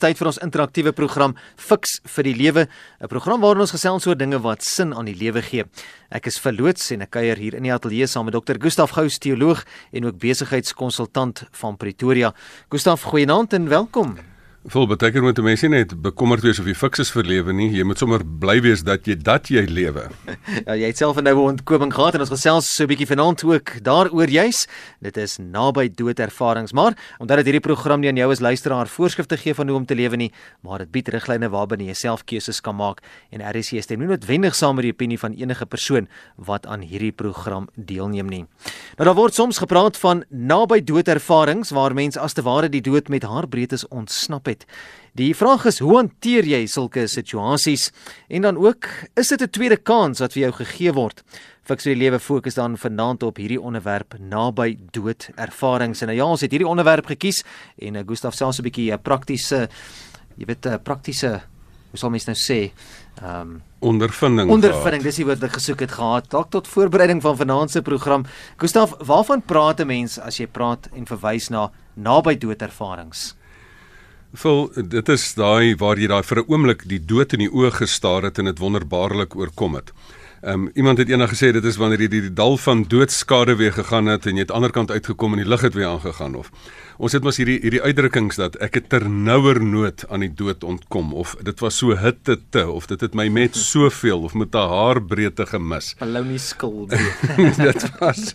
Tyd vir ons interaktiewe program Fix vir die Lewe, 'n program waarin ons gesels oor dinge wat sin aan die lewe gee. Ek is verloots en ek kuier hier in die ateljee saam met Dr. Gustaf Gous, teoloog en ook besigheidskonsultant van Pretoria. Gustaf, goeienaand en welkom. Vol beteken moet mense net bekommerd wees of jy fiks is vir lewe nie. Jy moet sommer bly wees dat jy dat jy lewe. ja, jy het self 'n noue ontkoming gehad en ons gesels so 'n bietjie vanaand ook daaroor juis. Dit is naby dood ervarings, maar omdat dit hierdie program nie aan jou as luisteraar voorskrifte gee van hoe om te lewe nie, maar dit bied riglyne waarbinne jy self keuses kan maak en RC stem nie noodwendig saam met die opinie van enige persoon wat aan hierdie program deelneem nie. Nou daar word soms gepraat van naby dood ervarings waar mense as te ware die dood met haar breedtes ontsnap het. Die vraag is hoe hanteer jy sulke situasies en dan ook is dit 'n tweede kans wat vir jou gegee word? Fiks vir die lewe fokus dan vanaand op hierdie onderwerp naby dood ervarings. En nou ja, ons het hierdie onderwerp gekies en uh, Gustaf selfs 'n bietjie 'n uh, praktiese jy weet 'n uh, praktiese hoe sal mens nou sê? Ehm um, ondervinding. Ondervinding, dis die woord wat ek gesoek het gehad. Dalk tot voorbereiding van vanaand se program. Gustaf, waarvan praat 'n mens as jy praat en verwys na naby dood ervarings? Vol dit is daai waar jy daai vir 'n oomblik die dood in die oë gestaar het en dit wonderbaarlik oorkom het. Um, iemand het eendag gesê dit is wanneer jy die, die dal van doodskade weer gegaan het en jy het aan die ander kant uitgekom en die lig het weer aangegaan of ons het mos hierdie hierdie uitdrukkings dat ek het ternouer nood aan die dood ontkom of dit was so hitte te of dit het my met soveel of met 'n haarbreedte gemis. Balloni skuld. dit was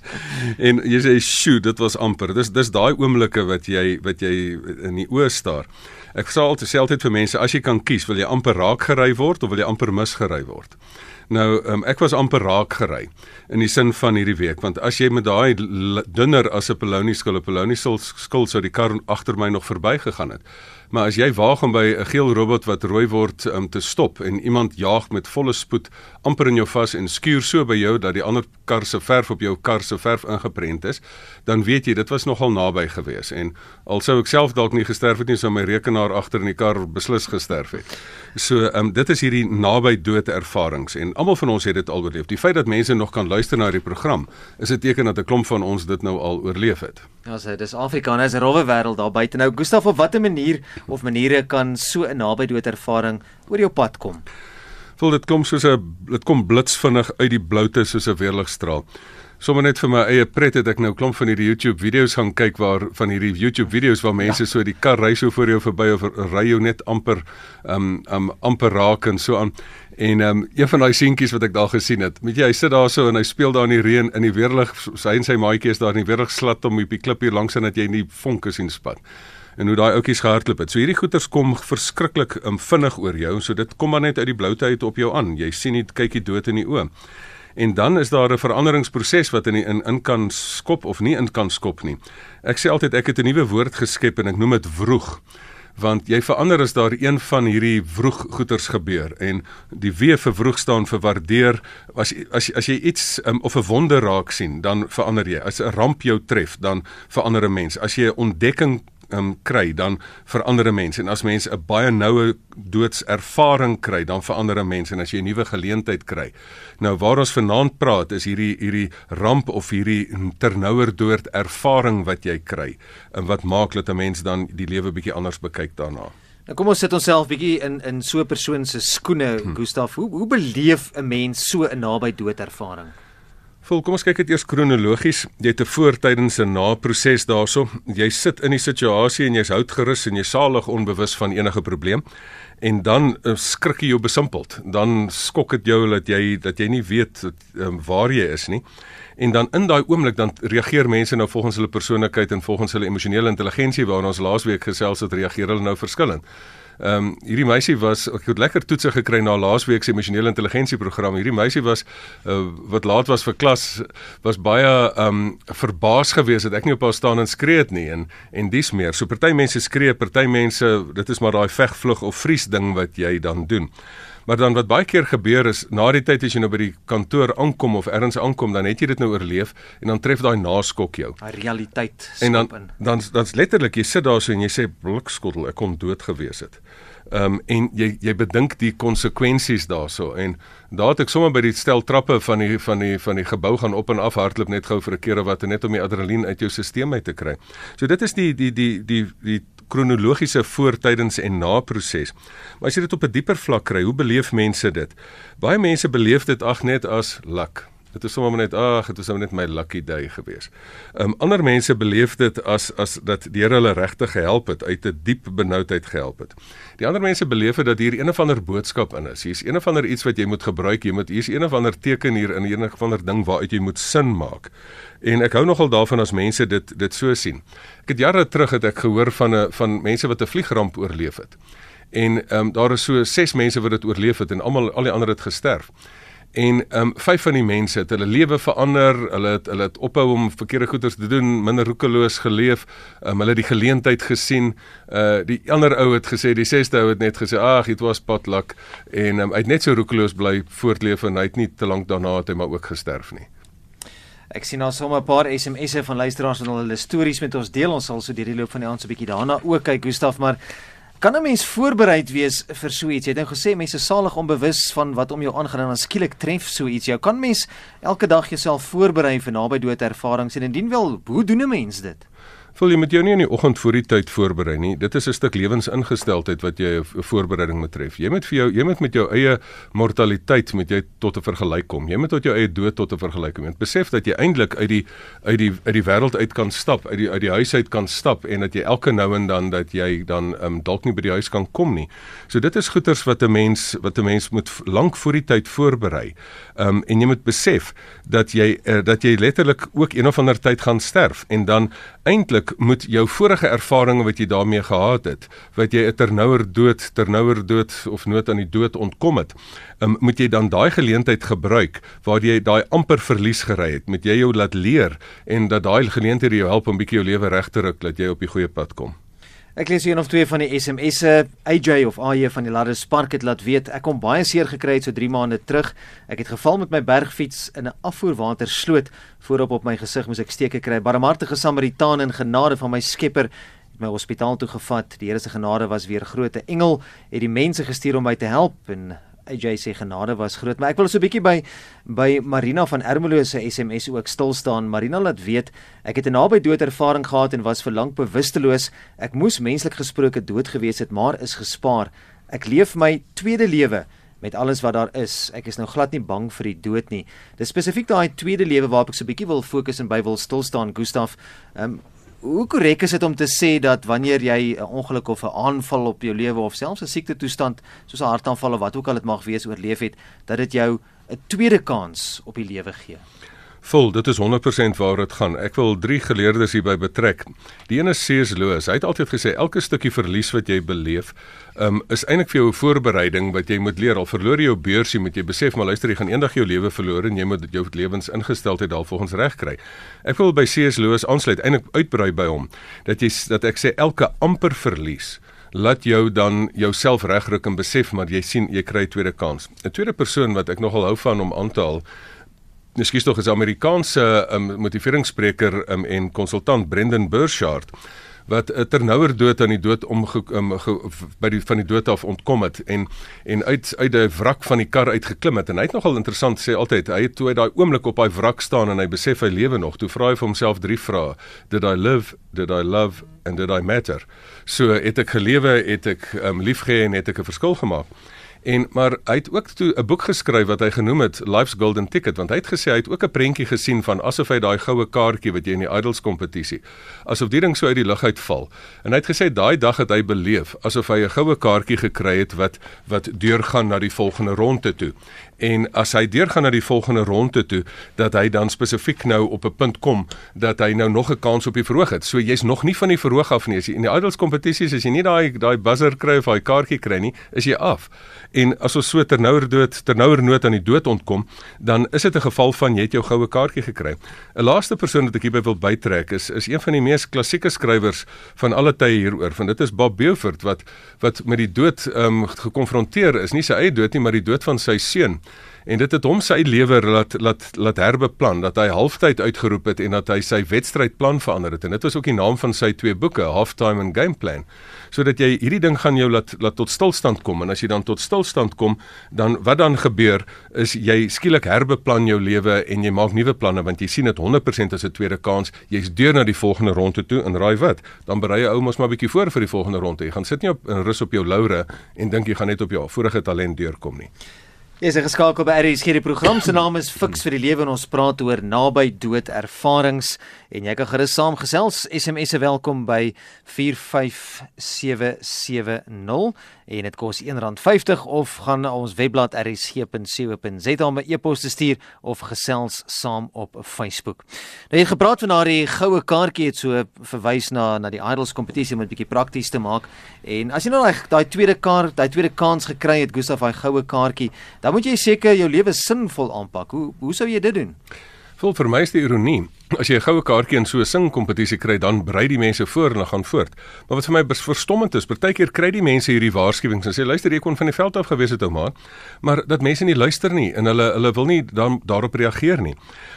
en jy sê sjoe dit was amper. Dis dis daai oomblikke wat jy wat jy in die oë staar. Ek sê altyd selfs vir mense as jy kan kies wil jy amper raak gery word of wil jy amper misgery word. Nou, um, ek was amper raak gery in die sin van hierdie week want as jy met daai dunner as 'n Poloniese skuld, 'n Poloniese skuld sou die kar agter my nog verbygegaan het. Maar as jy waag om by 'n geel robot wat rooi word um, te stop en iemand jaag met volle spoed amper in jou vas en skuur so by jou dat die ander kar se verf op jou kar se verf ingeprent is, dan weet jy dit was nogal naby gewees en alsou ek self dalk nie gesterf het nie sou my rekenaar agter in die kar beslis gesterf het. So, um, dit is hierdie naby dood ervarings en almal van ons het dit al oorleef. Die feit dat mense nog kan luister na die program is 'n teken dat 'n klomp van ons dit nou al oorleef het. Ja, so dis Afrika, dis 'n rowwe wêreld daar buite. Nou Gustaf, op watter manier of maniere kan so 'n naby dood ervaring oor jou pad kom? Voel dit kom soos 'n dit kom blitsvinnig uit die bloute soos 'n weerligstraal. Sommige net vir my eie pret het ek nou klomp van hierdie YouTube video's gaan kyk waar van hierdie YouTube video's waar mense ja. so die kar ry so voor jou verby of ry jou net amper um um amper raak en so aan. En um een van daai seentjies wat ek daar gesien het, weet jy, hy sit daar so en hy speel daar in die reën in die weerlig, sy en sy maatjie is daar in die weerlig slat om op die klip hier langs en dat jy nie vonke sien spat en hoe daai ouppies gehardloop het. So hierdie goeters kom verskriklik um, vinnig oor jou. So dit kom maar net uit die bloute uit op jou aan. Jy sien nie kyk jy dood in die oë. En dan is daar 'n veranderingsproses wat in die, in in kan skop of nie in kan skop nie. Ek sê altyd ek het 'n nuwe woord geskep en ek noem dit vroeg want jy verander as daar een van hierdie vroeg goeters gebeur en die W vir vroeg staan vir waardeer as as as jy iets um, of 'n wonder raak sien dan verander jy. As 'n ramp jou tref dan verander 'n mens. As jy 'n ontdekking um, kry, dan verander 'n mens en as mens 'n baie noue doodservaring kry, dan verander 'n mens en as jy 'n nuwe geleentheid kry. Nou waar ons vanaand praat is hierdie hierdie ramp of hierdie ternouer dood ervaring wat jy kry en wat maak dat 'n mens dan die lewe bietjie anders bekyk daarna. Nou kom ons sit onsself bietjie in in so 'n persoon se skoene, hm. Gustaf. Hoe hoe beleef 'n mens so 'n naby dood ervaring? Vol, kom ons kyk dit eers kronologies. Jy het 'n voor, tydens en na proses daarso. Jy sit in die situasie en jy's hout gerus en jy's salig onbewus van enige probleem. En dan uh, skrik jy jou besimpeld. Dan skok dit jou dat jy dat jy nie weet um, waar jy is nie. En dan in daai oomblik dan reageer mense nou volgens hulle persoonlikheid en volgens hulle emosionele intelligensie waarna ons laasweek gesels het, reageer hulle nou verskillend. Ehm um, hierdie meisie was ek het lekker toetse gekry na laasweek se emosionele intelligensie program. Hierdie meisie was uh, wat laat was vir klas was baie ehm um, verbaas geweest dat ek nie op haar staan en skree het nie en en dis meer. So party mense skree, party mense dit is maar daai veg vlug of vries ding wat jy dan doen. Maar dan wat baie keer gebeur is na die tyd as jy nou by die kantoor aankom of ergens aankom, dan het jy dit nou oorleef en dan tref daai naskok jou. Daai realiteit skop in. En dan dan dan's letterlik jy sit daar so en jy sê blikskottel, ek kon dood gewees het. Ehm um, en jy jy bedink die konsekwensies daarso en daar het ek sommer by die stel trappe van die van die van die gebou gaan op en af hardloop net gou vir 'n keer of wat net om die adrenalien uit jou stelsel uit te kry. So dit is die die die die die kronologiese voor, tydens en na proses. Maar as jy dit op 'n dieper vlak kry, hoe beleef mense dit? Baie mense beleef dit ag net as luck. Dit is sommer net ag, dit was net my lucky day gewees. Um ander mense beleef dit as as dat die Here hulle regtig gehelp het, uit 'n diep benoudheid gehelp het. Die ander mense beleef dat hier een of ander boodskap in is. Hier's een of ander iets wat jy moet gebruik, jy moet hier's een of ander teken hier in een of ander ding waaruit jy moet sin maak. En ek hou nogal daarvan as mense dit dit so sien. Ek het jare terug het ek gehoor van 'n van mense wat 'n vliegramp oorleef het. En ehm um, daar is so 6 mense wat dit oorleef het en almal al die ander het gesterf. En ehm um, vyf van die mense het hulle lewe verander, hulle het hulle het ophou om verkeerde goeders te doen, minder roekeloos geleef, um, hulle het die geleentheid gesien. Uh die ander ou het gesê, die sesde ou het net gesê, "Ag, dit was potluck." En um, hy het net so roekeloos bly voortleef en hy het nie te lank daarna het hy maar ook gesterf nie. Ek sien nou sommer 'n paar SMS'e van luisteraars wat hulle stories met ons deel. Ons sal so deur die loop van die aand so 'n bietjie daarna ook kyk, Gustaf, maar Kan 'n mens voorbereid wees vir so iets? Jy het nou gesê mense salig onbewus van wat om jou aangaan en dan skielik tref so iets jou. Kan mens elke dag jouself voorberei vir naby dood ervarings en indien wel, hoe doen 'n mens dit? Voel jy met jou nie in die oggend voor die tyd voorberei nie. Dit is 'n stuk lewensingesteldheid wat jy 'n voorbereiding moet tref. Jy moet vir jou jy moet met jou eie mortaliteit met jy tot 'n vergelyk kom. Jy moet tot jou eie dood tot 'n vergelyk kom. Jy moet besef dat jy eintlik uit die uit die uit die wêreld uit kan stap, uit die uit die huis uit kan stap en dat jy elke nou en dan dat jy dan um, dalk nie by die huis kan kom nie. So dit is goeters wat 'n mens wat 'n mens moet lank voor die tyd voorberei. Um en jy moet besef dat jy uh, dat jy letterlik ook een of ander tyd gaan sterf en dan eintlik moet jou vorige ervarings wat jy daarmee gehad het, wat jy 'n ternouer dood, ternouer dood of nood aan die dood ontkom het, um, moet jy dan daai geleentheid gebruik waar jy daai amper verlies gery het, moet jy jou laat leer en dat daai geleentheid jou help om bietjie jou lewe reg te ruk dat jy op die goeie pad kom. Ek lees een of twee van die SMS'e. AJ of AJ van die Ladder Spark het laat weet ek kom baie seer gekry het so 3 maande terug. Ek het geval met my bergfiets in 'n afvoerwater sloot. Voorop op my gesig moes ek steke kry. Barmhartige Samaritaan in genade van my Skepper het my hospitaal toe gevat. Die Here se genade was weer groot. 'n Engel het die mense gestuur om my te help en AJ sê genade was groot, maar ek wil so 'n bietjie by by Marina van Ermelo se SMS ook stil staan. Marina laat weet ek het 'n naby dood ervaring gehad en was vir lank bewusteloos. Ek moes menslik gesproke dood gewees het, maar is gespaar. Ek leef my tweede lewe met alles wat daar is. Ek is nou glad nie bang vir die dood nie. Dis spesifiek daai tweede lewe waarop ek so 'n bietjie wil fokus en by wil stil staan, Gustaf. Ehm um, Hoe korrek is dit om te sê dat wanneer jy 'n ongeluk of 'n aanval op jou lewe of selfs 'n siekte toestand soos 'n hartaanval of wat ook al dit mag wees oorleef het, dat dit jou 'n tweede kans op die lewe gee? Vol, dit is 100% waar dit gaan. Ek wil drie geleerdes hierby betrek. Die een is C.S. Lewis. Hy het altyd gesê elke stukkie verlies wat jy beleef, um, is eintlik vir jou 'n voorbereiding wat jy moet leer. Al verloor jy jou beursie, moet jy besef maar luister, jy gaan eendag jou lewe verloor en jy moet jou lewensingesteldheid daarvolgens regkry. Ek wil by C.S. Lewis aansluit, eintlik uitbrei by hom dat jy dat ek sê elke amper verlies laat jou dan jouself regruk en besef maar jy sien jy kry 'n tweede kans. 'n Tweede persoon wat ek nogal hou van om aan te haal Miskien tog is Amerikaanse um, motiveringsspreker um, en konsultant Brendan Burchard wat 'n ternouer dood aan die dood om um, by die van die dood af ontkom het en en uit uit 'n wrak van die kar uitgeklim het. En hy het nogal interessant sê altyd hy het toe hy daai oomblik op daai wrak staan en hy besef hy lewe nog. Toe vra hy vir homself drie vrae. Did i live? Did i love? And did i matter? So het ek gelewe het ek um, liefgehê en het ek 'n verskil gemaak En maar hy het ook toe 'n boek geskryf wat hy genoem het Life's Golden Ticket want hy het gesê hy het ook 'n prentjie gesien van asof hy daai goue kaartjie wat jy in die idols kompetisie asof die ding so uit die lug uitval. En hy het gesê daai dag het hy beleef asof hy 'n goue kaartjie gekry het wat wat deurgaan na die volgende ronde toe en as hy deurgaan na die volgende ronde toe dat hy dan spesifiek nou op 'n punt kom dat hy nou nog 'n kans op die verhoog het. So jy's nog nie van die verhoog af nie. As jy in die idols kompetisies as jy nie daai daai buzzer kry of daai kaartjie kry nie, is jy af. En as ons so ternouer dood ternouer nood aan die dood ontkom, dan is dit 'n geval van jy het jou goue kaartjie gekry. 'n Laaste persoon wat ek hierby wil bytrek is is een van die mees klassieke skrywers van alle tye hieroor. Van dit is Bob Beaufort wat wat met die dood ehm um, gekonfronteer is, nie sy eie dood nie, maar die dood van sy seun. en dit het hom sy lewe laat laat laat herbeplan dat hy halftyd uitgeroep het en dat hy sy wedstrydplan verander het en dit was ook die naam van sy twee boeke Halftime en Game Plan sodat jy hierdie ding gaan jou laat laat tot stilstand kom. En as jy dan tot stilstand kom dan wat dan gebeur is jy skielik herbeplan jou lewe en jy maak nuwe planne want jy sien dit 100% as 'n tweede kans. Jy's deur na die volgende ronde toe en raai wat? Dan berei jy ou mos maar bietjie voor vir die volgende ronde. Jy gaan sit nie op rus op jou laure en dink jy gaan net op jou vorige talent deurkom nie Jy is geskakel by RSG die program. Se naam is Fix vir die lewe en ons praat oor naby dood ervarings. En jy kan gerus saamgesels. SMS se welkom by 45770 en dit kos R1.50 of gaan na ons webblad rsg.co.za om 'n e-pos te stuur of gesels saam op Facebook. Nou jy gepraat van daardie goue kaartjie het so verwys na na die Idols kompetisie om dit bietjie prakties te maak. En as jy nou daai tweede kaart, daai tweede kans gekry het Gustaf daai goue kaartjie dan moet jy seker jou lewe sinvol aanpak. Hoe hoe sou jy dit doen? Vol vir my is die ironie. As jy 'n goue kaartjie in so 'n sing kompetisie kry, dan brei die mense voor en dan gaan voort. Maar wat vir my verstommend is, partykeer kry die mense hierdie waarskuwings en sê luister, jy kon van die veld af gewees het ou maat, maar dat mense nie luister nie en hulle hulle wil nie dan daarop reageer nie.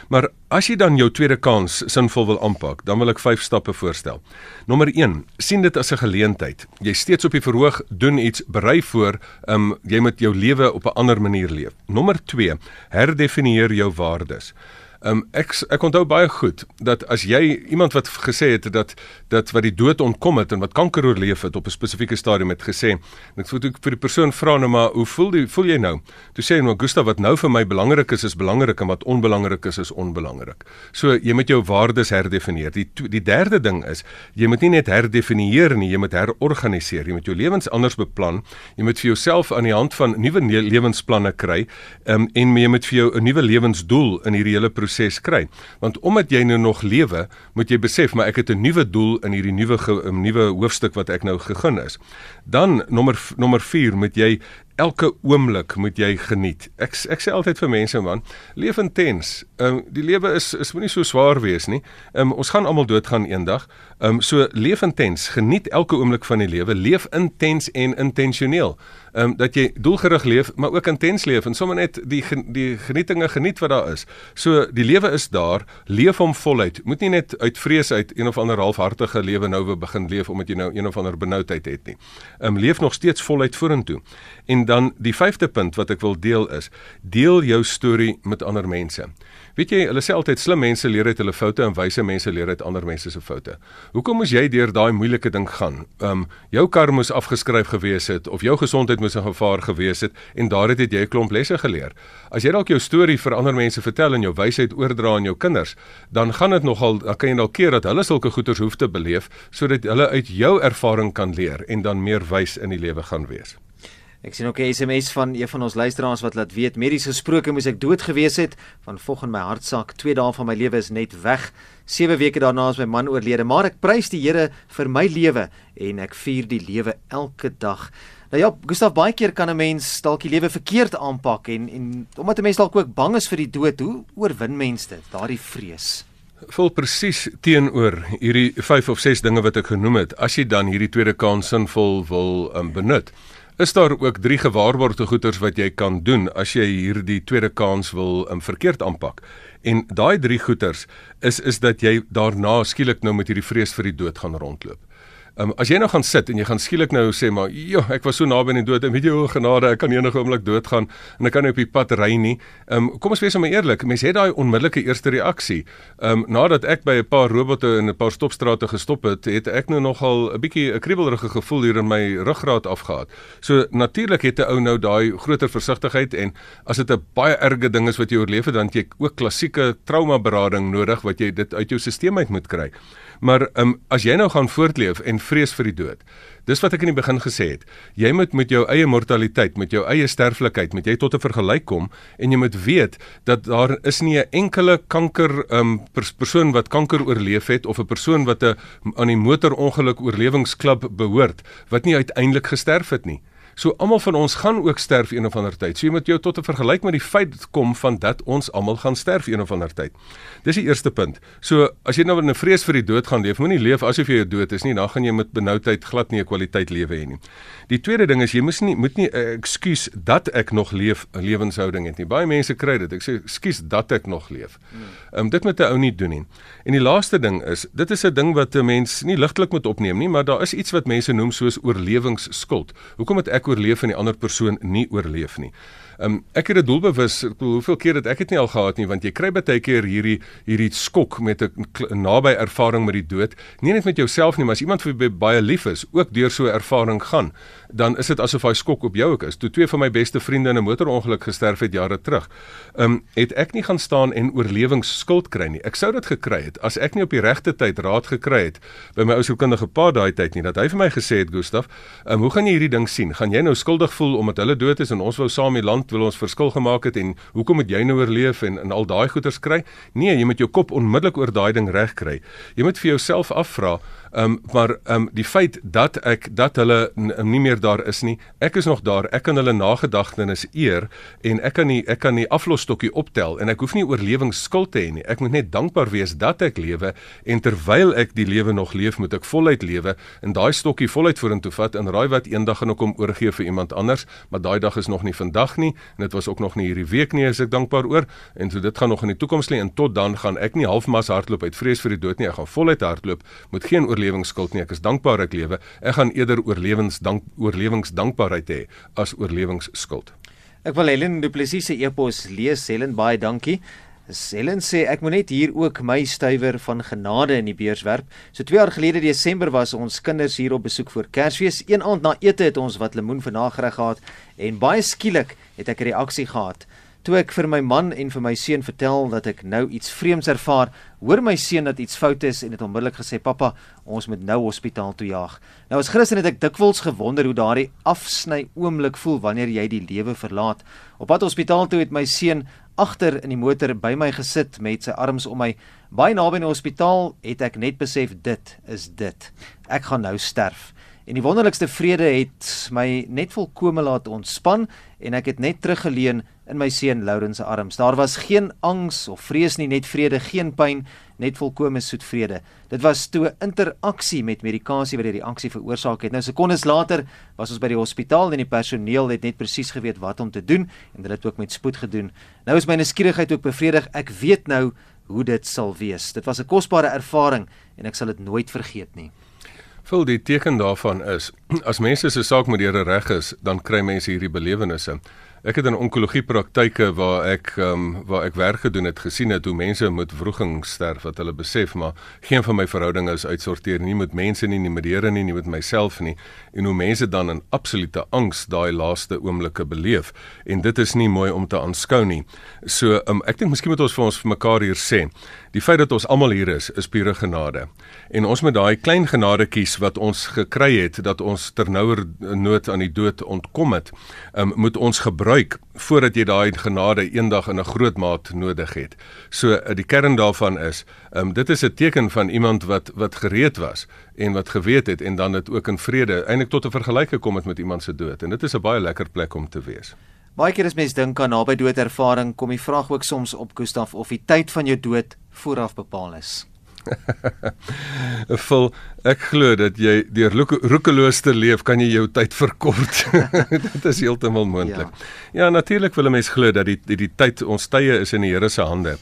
Maar as jy dan jou tweede kans sinvol wil aanpak, dan wil ek vyf stappe voorstel. Nommer 1, sien dit as 'n geleentheid. Jy steeds op die verhoog, doen iets, berei voor, um, jy moet jou lewe op 'n ander manier leef. Nommer 2, herdefinieer jou waardes. Um, ek ek onthou baie goed dat as jy iemand wat gesê het dat dat wat die dood ontkom het en wat kanker oorleef het op 'n spesifieke stadium het gesê en ek voel ek vir die persoon vra nou maar hoe voel jy voel jy nou? Toe sê hy nou Gustav wat nou vir my belangrik is is belangrik en wat onbelangrik is is onbelangrik so jy moet jou waardes herdefinieer. Die die derde ding is jy moet nie net herdefinieer nie jy moet herorganiseer. Jy moet jou lewens anders beplan. Jy moet vir jouself aan die hand van nuwe lewensplanne kry um, en jy moet vir jou 'n nuwe lewensdoel in hierdie hele proses kry. Want omdat jy nou nog lewe, moet jy besef maar ek het 'n nuwe doel in hierdie nuwe 'n nuwe hoofstuk wat ek nou gegun is. Dan nommer nommer 4 moet jy elke oomblik moet jy geniet. Ek ek sê altyd vir mense man, leef intens. Ehm um, die lewe is is moenie so swaar wees nie. Ehm um, ons gaan almal doodgaan eendag. Ehm um, so leef intens, geniet elke oomblik van die lewe, leef intens en intentioneel ehm um, dat jy doelgerig leef, maar ook intens leef en sommer net die die genietinge geniet wat daar is. So die lewe is daar, leef hom voluit. Moet nie net uit vrees uit een of ander halfhartige lewe nou weer begin leef omdat jy nou een of ander benoudheid het nie. Ehm um, leef nog steeds voluit vorentoe. En dan die vyfde punt wat ek wil deel is, deel jou storie met ander mense. Weet jy, hulle sê altyd slim mense leer uit hulle foute en wyse mense leer uit ander mense se foute. Hoekom moes jy deur daai moeilike ding gaan? Ehm um, jou kar moes afgeskryf gewees het of jou gesondheid moes in gevaar gewees het en daar het jy 'n klomp lesse geleer. As jy dalk jou storie vir ander mense vertel en jou wysheid oordra aan jou kinders, dan gaan dit nogal dan kan jy dalk keer dat hulle sulke goeters hoef te beleef sodat hulle uit jou ervaring kan leer en dan meer wys in die lewe gaan wees. Ek sien ook 'n SMS van een van ons luisteraars wat laat weet medies gesproke moes ek dood gewees het van volgens my hartsak 2 dae van my lewe is net weg. 7 weke daarna is my man oorlede maar ek prys die Here vir my lewe en ek vier die lewe elke dag. Nou ja Gustaf baie keer kan 'n mens dalk die lewe verkeerd aanpak en en omdat 'n mens dalk ook bang is vir die dood hoe oorwin mens dit daardie vrees? Vol presies teenoor hierdie 5 of 6 dinge wat ek genoem het. As jy dan hierdie tweede kans sinvol wil um, benut Is daar ook drie gewaarborgde goeders wat jy kan doen as jy hierdie tweede kans wil um, verkeerd aanpak? En daai drie goeders is is dat jy daarna skielik nou met hierdie vrees vir die dood gaan rondloop. Um, as jy nou gaan sit en jy gaan skielik nou sê maar joh ek was so naby aan die dood en weet jy hoe genade ek kan enige oomblik doodgaan en ek kan nie op die pad ry nie. Um, kom ons wees maar eerlik, mense het daai onmiddellike eerste reaksie. Um, nadat ek by 'n paar robotte in 'n paar stopstrate gestop het, het ek nou nogal 'n bietjie 'n kriebelrige gevoel hier in my ruggraat afgehad. So natuurlik het 'n ou nou daai groter versigtigheid en as dit 'n baie erge ding is wat jy oorleef het, dan het jy ook klassieke trauma berading nodig wat jy dit uit jou stelsel uit moet kry. Maar um, as jy nou gaan voortleef en vrees vir die dood. Dis wat ek in die begin gesê het. Jy moet met jou eie mortaliteit, met jou eie sterflikheid, met jy tot 'n vergelyk kom en jy moet weet dat daar is nie 'n enkele kanker um, pers persoon wat kanker oorleef het of 'n persoon wat 'n aan die motorongeluk oorlewingsklub behoort wat nie uiteindelik gesterf het nie. So almal van ons gaan ook sterf een of ander tyd. So jy moet jou tot 'n vergelyk met die feit kom van dat ons almal gaan sterf een of ander tyd. Dis die eerste punt. So as jy nou in 'n vrees vir die dood gaan leef, moenie leef asof jy dood is nie. Dan gaan jy met benoudheid glad nie 'n kwaliteit lewe hê nie. Die tweede ding is jy moet nie moet nie 'n uh, ekskuus dat ek nog leef 'n lewenshouding het nie. Baie mense kry dit. Ek sê ekskuus dat ek nog leef. Ehm um, dit moet 'n ou nie doen nie. En die laaste ding is, dit is 'n ding wat 'n mens nie ligtelik moet opneem nie, maar daar is iets wat mense noem soos oorlewingsskuld. Hoekom het ek oorleef en die ander persoon nie oorleef nie? Um, ek het dit doelbewus, hoeveel keer het ek dit nie al gehad nie, want jy kry baie keer hierdie hierdie skok met 'n naby ervaring met die dood, nie net met jouself nie, maar as iemand vir baie lief is, ook deur so 'n ervaring gaan, dan is dit asof hy skok op jou ook is. Toe twee van my beste vriende in 'n motorongeluk gesterf het jare terug, um, het ek nie gaan staan en oorlewingsskuld kry nie. Ek sou dit gekry het as ek nie op die regte tyd raad gekry het by my ou sielkundige pa daai tyd nie, dat hy vir my gesê het, Gustaf, um, hoe gaan jy hierdie ding sien? Gaan jy nou skuldig voel omdat hulle dood is en ons wou saam die land wil ons verskil gemaak het en hoekom het jy nou oorleef en en al daai goeters kry? Nee, jy moet jou kop onmiddellik oor daai ding reg kry. Jy moet vir jouself afvra, Ehm um, maar ehm um, die feit dat ek dat hulle nie meer daar is nie. Ek is nog daar. Ek kan hulle nagedagtenis eer en ek kan nie ek kan nie aflosstokkie optel en ek hoef nie oorlewingsskuld te hê nie. Ek moet net dankbaar wees dat ek lewe en terwyl ek die lewe nog leef, moet ek voluit lewe en daai stokkie voluit vorentoe vat en raai wat eendag gaan ek hom oorgee vir iemand anders, maar daai dag is nog nie vandag nie en dit was ook nog nie hierdie week nie, as ek dankbaar oor en so dit gaan nog in die toekoms lê en tot dan gaan ek nie halfmas hardloop uit vrees vir die dood nie. Ek gaan voluit hardloop met geen oorlewingsskuld nie. Ek is dankbaar ek lewe. Ek gaan eerder oorlewingsdank oorlewingsdankbaarheid hê as oorlewingsskuld. Ek wil Helen Du Plessis se e-pos lees. Helen, baie dankie. Helen sê ek moet net hier ook my stywer van genade in die beurs werp. So 2 jaar gelede Desember was ons kinders hier op besoek vir Kersfees. Een aand na ete het ons wat lemoen vir nagereg gehad en baie skielik het ek 'n reaksie gehad. Toe ek vir my man en vir my seun vertel dat ek nou iets vreemds ervaar, hoor my seun dat iets fout is en het onmiddellik gesê: "Pappa, ons moet nou hospitaal toe jaag." Nou as Christen het ek dikwels gewonder hoe daardie afsny oomblik voel wanneer jy die lewe verlaat. Op pad hospitaal toe het my seun agter in die motor by my gesit met sy arms om my. Baie naby aan die hospitaal het ek net besef dit is dit. Ek gaan nou sterf. En die wonderlikste vrede het my net volkome laat ontspan en ek het net teruggeleun in my seun Lourens se arms. Daar was geen angs of vrees nie, net vrede, geen pyn, net volkomme soet vrede. Dit was toe 'n interaksie met medikasie wat hierdie aksie veroorsaak het. Nou sekondes later was ons by die hospitaal en die personeel het net presies geweet wat om te doen en hulle het ook met spoed gedoen. Nou is my nuuskierigheid ook bevredig. Ek weet nou hoe dit sal wees. Dit was 'n kosbare ervaring en ek sal dit nooit vergeet nie. Vul die teken daarvan is as mense se saak met die Here reg is, dan kry mense hierdie belewennisse. Ek het in onkologie praktyke waar ek ehm um, waar ek werk gedoen het gesien het hoe mense met wroging sterf wat hulle besef maar geen van my verhoudinge is uitsorteer nie met mense nie nie met die Here nie nie met myself nie. En hoe mense dan in absolute angs daai laaste oomblikke beleef. En dit is nie mooi om te aanskou nie. So um, ek dink miskien moet ons vir ons vir mekaar hier sê die feit dat ons almal hier is is pure genade. En ons met daai klein genadetjies wat ons gekry het dat ons ternouer nood aan die dood ontkom het. Um, moet ons gebruik gebruik voordat jy daai genade eendag in 'n groot maat nodig het. So eh, die kern daarvan is, um, dit is 'n teken van iemand wat wat gereed was en wat geweet het en dan dit ook in vrede eintlik tot 'n vergelyk gekom het met iemand se dood en dit is 'n baie lekker plek om te wees. Baie keer as mens dink aan naby dood ervaring, kom die vraag ook soms op Gustaf of die tyd van jou dood vooraf bepaal is. Vol ek glo dat jy deur roekeloos te leef kan jy jou tyd verkort. Dit is heeltemal moontlik. Ja, ja natuurlik wil 'n mens glo dat die, die die tyd ons tye is in die Here se hande.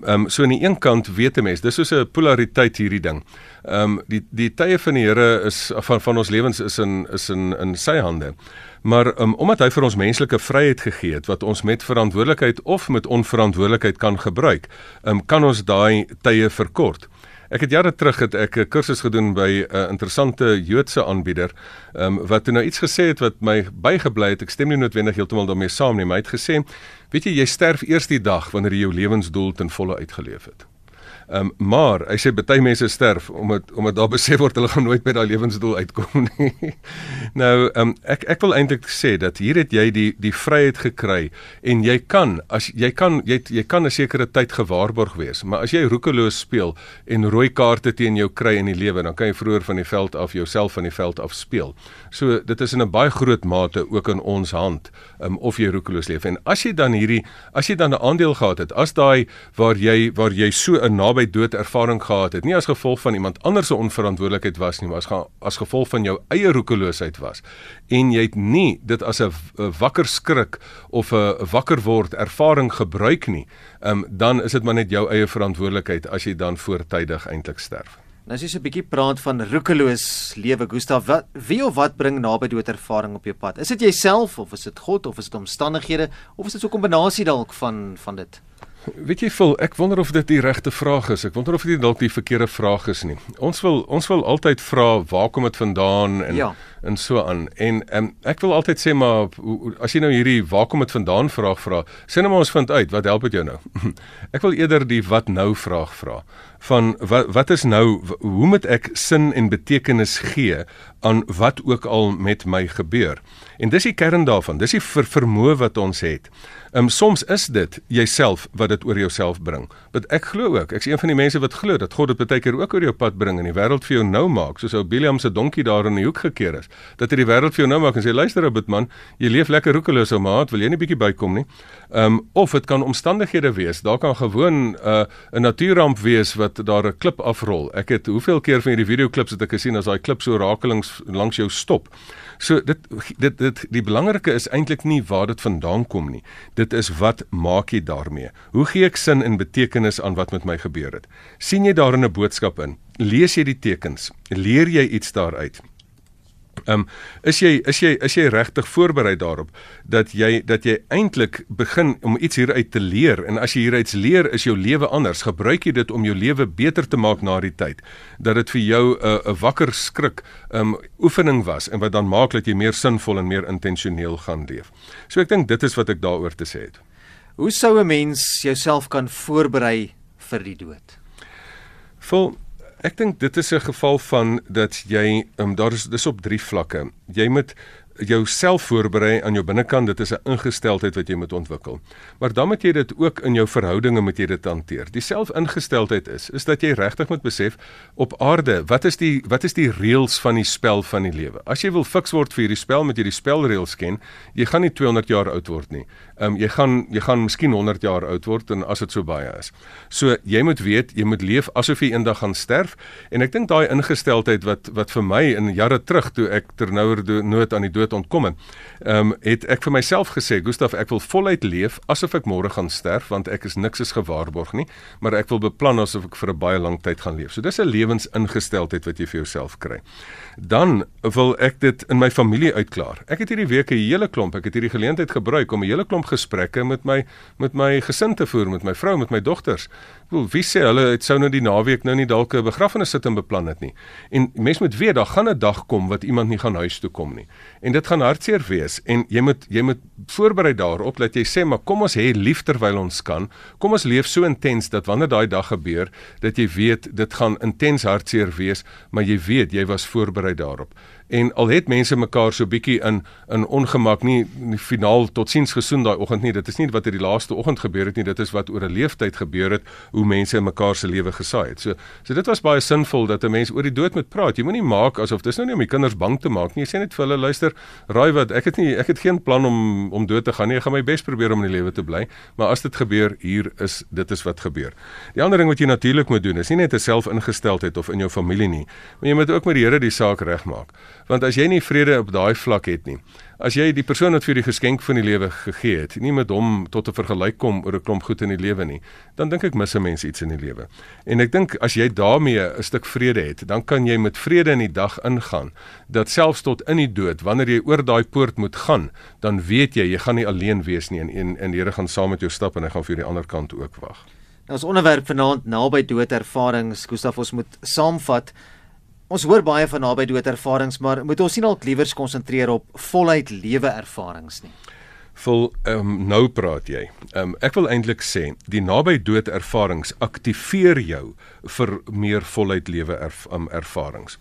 Ehm um, so aan die een kant weet 'n mens, dis soos 'n polariteit hierdie ding. Ehm um, die die tye van die Here is van van ons lewens is in is in in sy hande. Maar um, omdat hy vir ons menslike vryheid gegee het wat ons met verantwoordelikheid of met onverantwoordelikheid kan gebruik, um, kan ons daai tye verkort. Ek het jare terug het ek 'n kursus gedoen by 'n interessante Joodse aanbieder, um, wat nou iets gesê het wat my bygebly het. Ek stem nie noodwendig heeltemal daarmee saam nie, maar hy het gesê, weet jy, jy sterf eers die dag wanneer jy jou lewensdoel ten volle uitgeleef het. Ehm um, maar hy sê baie mense sterf omdat omdat daar besef word hulle gaan nooit by daai lewensdoel uitkom nie. nou ehm um, ek ek wil eintlik sê dat hier het jy die die vryheid gekry en jy kan as jy kan jy jy kan 'n sekere tyd gewaarborg wees, maar as jy roekeloos speel en rooi kaarte teen jou kry in die lewe, dan kan jy vroeër van die veld af jouself van die veld af speel. So dit is in 'n baie groot mate ook in ons hand um, of jy roekeloos leef. En as jy dan hierdie as jy dan 'n aandeel gehad het, as daai waar jy waar jy so 'n naby dood ervaring gehad het, nie as gevolg van iemand anders se onverantwoordelikheid was nie, maar as ge, as gevolg van jou eie roekeloosheid was en jy het nie dit as 'n wakker skrik of 'n wakker word ervaring gebruik nie, um, dan is dit maar net jou eie verantwoordelikheid as jy dan voortydig eintlik sterf. Nou as jy so 'n bietjie praat van roekeloos lewe, Gustaf, wat wie of wat bring naby dood ervaring op jou pad? Is dit jouself of is dit God of is dit omstandighede of is dit so 'n kombinasie dalk van van dit? Weet jy vol, ek wonder of dit die regte vraag is. Ek wonder of dit dalk die verkeerde vraag is nie. Ons wil ons wil altyd vra waar kom dit vandaan en ja. En so aan. En um, ek wil altyd sê maar as jy nou hierdie waar kom dit vandaan vraag vra, sê nou maar ons vind uit, wat help dit jou nou? ek wil eerder die wat nou vraag vra van wat wat is nou hoe moet ek sin en betekenis gee aan wat ook al met my gebeur. En dis die kern daarvan. Dis die ver vermoë wat ons het. Ehm um, soms is dit jouself wat dit oor jouself bring. Want ek glo ook, ek's een van die mense wat glo dat God dit baie keer ook oor jou pad bring en die wêreld vir jou nou maak, soos ou Biliam se donkie daar in die hoek gekeer is. Dat hy die wêreld vir jou nou maak en sê luister ou man, jy leef lekker roekeloos ou maat, wil jy nie bietjie bykom nie? Ehm um, of dit kan omstandighede wees. Daar kan gewoon 'n uh, 'n natuurramp wees wat daar 'n klip afrol. Ek het hoeveel keer van hierdie videoklips het ek gesien as daai klip so rakelings langs jou stop. So dit dit dit die belangrike is eintlik nie waar dit vandaan kom nie. Dit is wat maak jy daarmee? Hoe gee ek sin en betekenis aan wat met my gebeur het? sien jy daarin 'n boodskap in? Lees jy die tekens? Leer jy iets daaruit? Ehm um, is jy is jy is jy regtig voorberei daarop dat jy dat jy eintlik begin om iets hieruit te leer en as jy hieruit leer is jou lewe anders gebruik jy dit om jou lewe beter te maak na die tyd dat dit vir jou 'n uh, 'n wakker skrik ehm um, oefening was en wat dan maak dat jy meer sinvol en meer intentioneel gaan leef. So ek dink dit is wat ek daaroor te sê het. Hoe sou 'n mens jouself kan voorberei vir die dood? Vol Ek dink dit is 'n geval van dat jy um, daar is dis op drie vlakke. Jy moet jouself voorberei aan jou binnekant, dit is 'n ingesteldheid wat jy moet ontwikkel. Maar dan moet jy dit ook in jou verhoudinge moet jy dit hanteer. Die selfingesteldheid is is dat jy regtig moet besef op aarde, wat is die wat is die reëls van die spel van die lewe? As jy wil fiks word vir hierdie spel, moet jy die spelreëls ken. Jy gaan nie 200 jaar oud word nie. Ehm um, jy gaan jy gaan miskien 100 jaar oud word en as dit so baie is. So jy moet weet, jy moet leef asof jy eendag gaan sterf en ek dink daai ingesteldheid wat wat vir my in jare terug toe ek ternouer nood aan die dood ontkom het, ehm um, het ek vir myself gesê, Gustaf, ek wil voluit leef asof ek môre gaan sterf want ek is niks is gewaarborg nie, maar ek wil beplan asof ek vir 'n baie lang tyd gaan leef. So dis 'n lewensingesteldheid wat jy vir jouself kry. Dan wil ek dit in my familie uitklaar. Ek het hierdie week 'n hele klomp, ek het hierdie geleentheid gebruik om 'n hele klomp gesprekke met my met my gesin te voer, met my vrou, met my dogters. Wel, wie sê hulle het sou nou die naweek nou nie dalk 'n begrafnis sit en beplan het nie. En mens moet weet daar gaan 'n dag kom wat iemand nie gaan huis toe kom nie. En dit gaan hartseer wees en jy moet jy moet voorberei daarop dat jy sê maar kom ons hê lief terwyl ons kan. Kom ons leef so intens dat wanneer daai dag gebeur, dat jy weet dit gaan intens hartseer wees, maar jy weet jy was voorberei daarop en al het mense mekaar so bietjie in in ongemak nie in die finaal totsiens gesoen daai oggend nie. Dit is nie wat in die laaste oggend gebeur het nie dit is wat oor 'n leeftyd gebeur het hoe mense mekaar se lewe gesaai het. So so dit was baie sinvol dat 'n mens oor die dood moet praat. Jy moenie maak asof dis nou nie om die kinders bang te maak nie. Jy sê net vir hulle luister raai wat ek het nie ek het geen plan om om dood te gaan nie. Ek gaan my bes probeer om in die lewe te bly. Maar as dit gebeur hier is dit is wat gebeur. Die ander ding wat jy natuurlik moet doen is nie net 'n selfingesteldheid of in jou familie nie maar jy moet ook met die Here die saak regmaak Want as jy nie vrede op daai vlak het nie, as jy die persoon wat vir die geskenk van die lewe gegee het, nie met hom tot 'n vergelyk kom oor 'n klomp goed in die lewe nie, dan dink ek mis 'n mens iets in die lewe. En ek dink as jy daarmee 'n stuk vrede het, dan kan jy met vrede in die dag ingaan dat selfs tot in die dood, wanneer jy oor daai poort moet gaan, dan weet jy jy gaan nie alleen wees nie en en, en die Here gaan saam met jou stap en hy gaan vir die ander kant ook wag. Nou ons onderwerp vanaand naby dood ervarings, Gustaf ons moet saamvat Ons hoor baie van naby dood ervarings, maar moet ons nie dalk liewer konsentreer op voluit lewe ervarings nie? Vol ehm um, nou praat jy. Ehm um, ek wil eintlik sê die naby dood ervarings aktiveer jou vir meer voluit lewe erf, um, ervarings.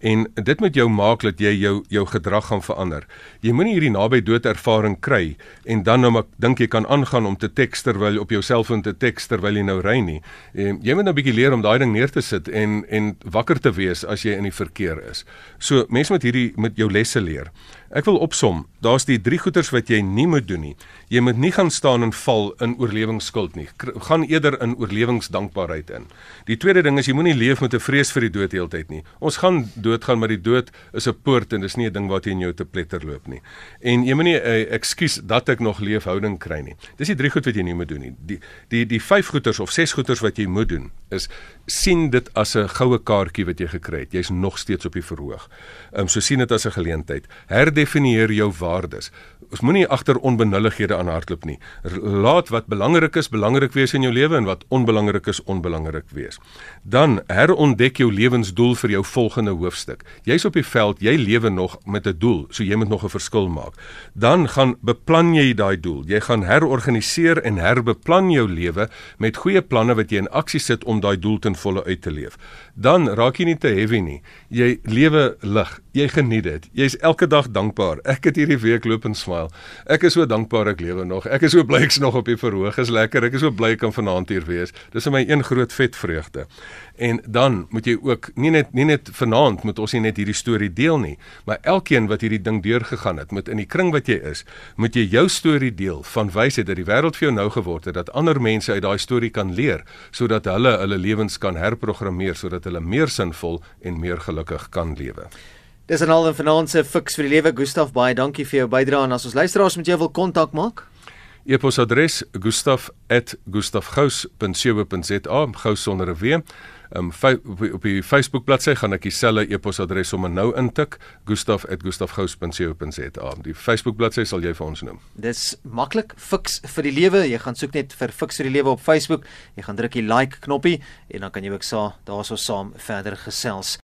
En dit moet jou maak dat jy jou jou gedrag gaan verander. Jy moenie hierdie naby dood ervaring kry en dan nou maar dink jy kan aangaan om te teks terwyl op jou selfoon te teks terwyl jy nou ry nie. En jy moet nou 'n bietjie leer om daai ding neer te sit en en wakker te wees as jy in die verkeer is. So mense moet hierdie met jou lesse leer. Ek wil opsom. Daar's die drie goeters wat jy nie moet doen nie. Jy moet nie gaan staan en val in oorlewingsskuld nie. Gaan eerder in oorlewingsdankbaarheid in. Die tweede ding is jy moenie leef met 'n vrees vir die dood heeltyd nie. Ons gaan doodgaan, maar die dood is 'n poort en dis nie 'n ding wat in jou te pletter loop nie. En jy moenie 'n uh, ekskuus dat ek nog leef houding kry nie. Dis die drie goed wat jy nie moet doen nie. Die die die vyf goeters of ses goeters wat jy moet doen is sien dit as 'n goue kaartjie wat jy gekry het. Jy's nog steeds op die verhoog. Ehm um, so sien dit as 'n geleentheid. Herdefinieer jou waardes. Ons moenie agter onbenullighede aanhardloop nie. Laat wat belangrik is belangrik wees in jou lewe en wat onbelangrik is onbelangrik wees. Dan herontdek jou lewensdoel vir jou volgende hoofstuk. Jy's op die veld, jy lewe nog met 'n doel, so jy moet nog 'n verskil maak. Dan gaan beplan jy daai doel. Jy gaan herorganiseer en herbeplan jou lewe met goeie planne wat jy in aksie sit om daai doel ten volle uit te leef. Dan raak jy nie te heavy nie. Jy lewe lig. Jy geniet dit. Jy's elke dag dankbaar. Ek het hierdie week loop en smile. Ek is so dankbaar ek lewe nog. Ek is so bly ek's nog op die verhoog. Is lekker. Ek is so bly ek kan vanaand hier wees. Dis vir my een groot vet vreugde. En dan moet jy ook nie net nie net vanaand moet ons nie net hierdie storie deel nie, maar elkeen wat hierdie ding deurgegaan het, moet in die kring wat jy is, moet jy jou storie deel van wysheid dat die wêreld vir jou nou geword het, dat ander mense uit daai storie kan leer sodat hulle hulle lewens kan herprogrammeer sodat hulle meer sinvol en meer gelukkig kan lewe. Dis 'n al 'n finansie fiks vir die lewe Gustaf baie dankie vir jou bydrae en as ons luisteraars met jou wil kontak maak E-posadres gustaf@gustafgous.co.za gous sonder 'n w. Um, op die Facebook bladsy gaan ek dieselfde e-posadres sommer nou intik gustaf@gustafgous.co.za. Die Facebook bladsy sal jy vir ons noem. Dis maklik, fiks vir die lewe. Jy gaan soek net vir fiks vir die lewe op Facebook. Jy gaan druk die like knoppie en dan kan jy ook sa daarso saam verder gesels.